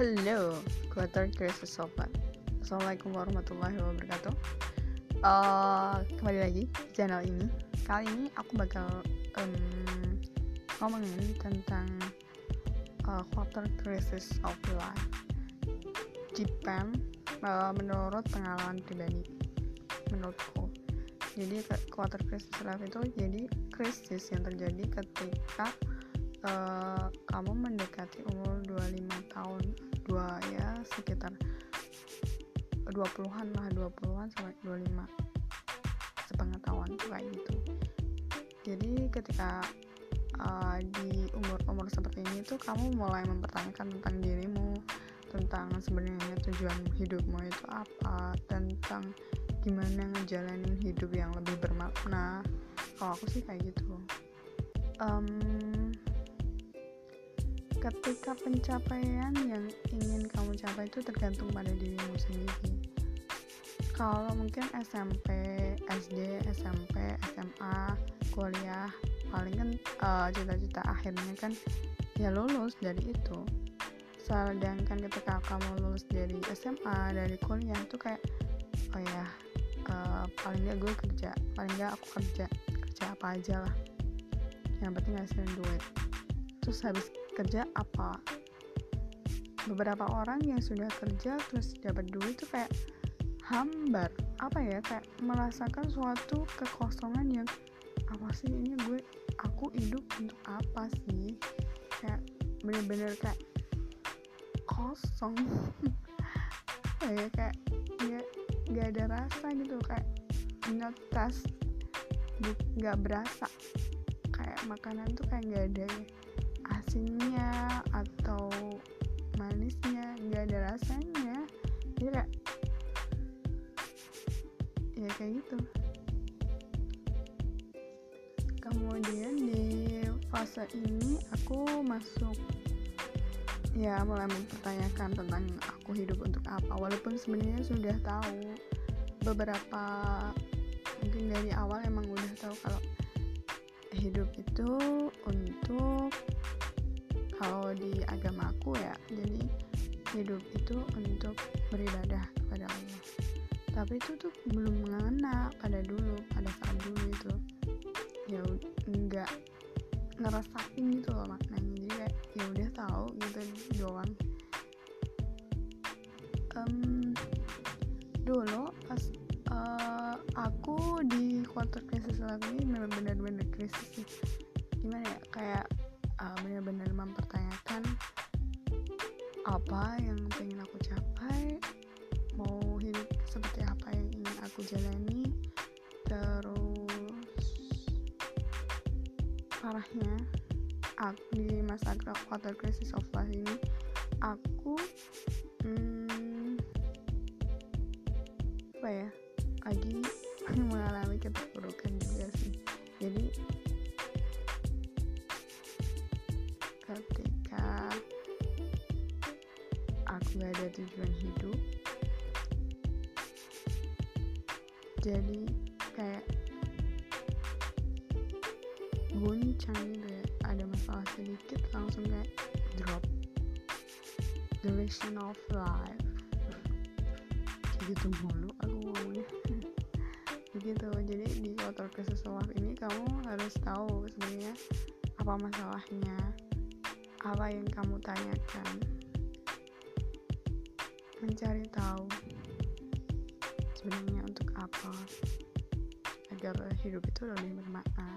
Halo, quarter crisis sobat. Assalamualaikum warahmatullahi wabarakatuh. Uh, kembali lagi di channel ini. Kali ini aku bakal um, ngomongin tentang uh, quarter crisis of life. Japan uh, menurut pengalaman pribadi, menurutku. Jadi quarter crisis life itu jadi krisis yang terjadi ketika uh, kamu mendekati umur 25 tahun dua ya sekitar 20-an lah 20-an sampai 25 sepengetahuan kayak gitu. Jadi ketika uh, di umur-umur seperti ini tuh kamu mulai mempertanyakan tentang dirimu tentang sebenarnya tujuan hidupmu itu apa tentang gimana ngejalanin hidup yang lebih bermakna. Kalau aku sih kayak gitu. Um, ketika pencapaian yang ingin kamu capai itu tergantung pada dirimu sendiri. Kalau mungkin SMP, SD, SMP, SMA, kuliah paling kan uh, cita-cita akhirnya kan ya lulus dari itu. Sedangkan ketika kamu lulus dari SMA dari kuliah itu kayak oh ya uh, paling nggak gue kerja paling nggak aku kerja kerja apa aja lah. Yang penting ngasilin duit. Terus habis kerja apa? Beberapa orang yang sudah kerja terus dapat duit itu kayak hambar. Apa ya? Kayak merasakan suatu kekosongan yang apa sih ini gue? Aku hidup untuk apa sih? Kayak bener-bener kayak kosong. Kayak kayak ya gak ada rasa gitu kayak ngetas nggak berasa. Kayak makanan tuh kayak nggak ada ya asinnya atau manisnya nggak ada rasanya. Kayak ya kayak gitu. Kemudian di fase ini aku masuk ya mulai mempertanyakan tentang aku hidup untuk apa. Walaupun sebenarnya sudah tahu beberapa mungkin dari awal emang udah tahu kalau hidup itu untuk kalau di agamaku ya jadi hidup itu untuk beribadah kepada Allah. Tapi itu tuh belum mengena pada dulu pada saat dulu itu. Ya enggak ngerasain gitu loh maknanya. Jadi kayak ya udah tahu gitu doang. Um, dulu pas uh, aku di quarter crisis lagi bener-bener krisis sih. Gimana ya kayak uh, benar-benar mempertanyakan apa yang pengen aku capai mau hidup seperti apa yang ingin aku jalani terus parahnya aku, di masa quarter crisis of life ini aku hmm, apa ya lagi mengalami ketika aku ada tujuan hidup jadi kayak guncang gitu ya. Ada masalah sedikit langsung kayak drop duration of life. Gitu mulu aku ngomongnya. Begitu. Jadi di crisis life ini kamu harus tahu sebenarnya apa masalahnya apa yang kamu tanyakan? Mencari tahu sebenarnya untuk apa agar hidup itu lebih bermakna